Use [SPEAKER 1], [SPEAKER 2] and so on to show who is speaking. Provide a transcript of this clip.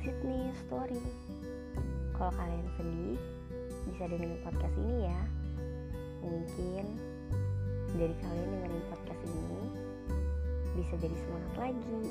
[SPEAKER 1] Sydney story. Kalau kalian sedih, bisa dengerin podcast ini ya. Mungkin dari kalian dengerin podcast ini bisa jadi semangat lagi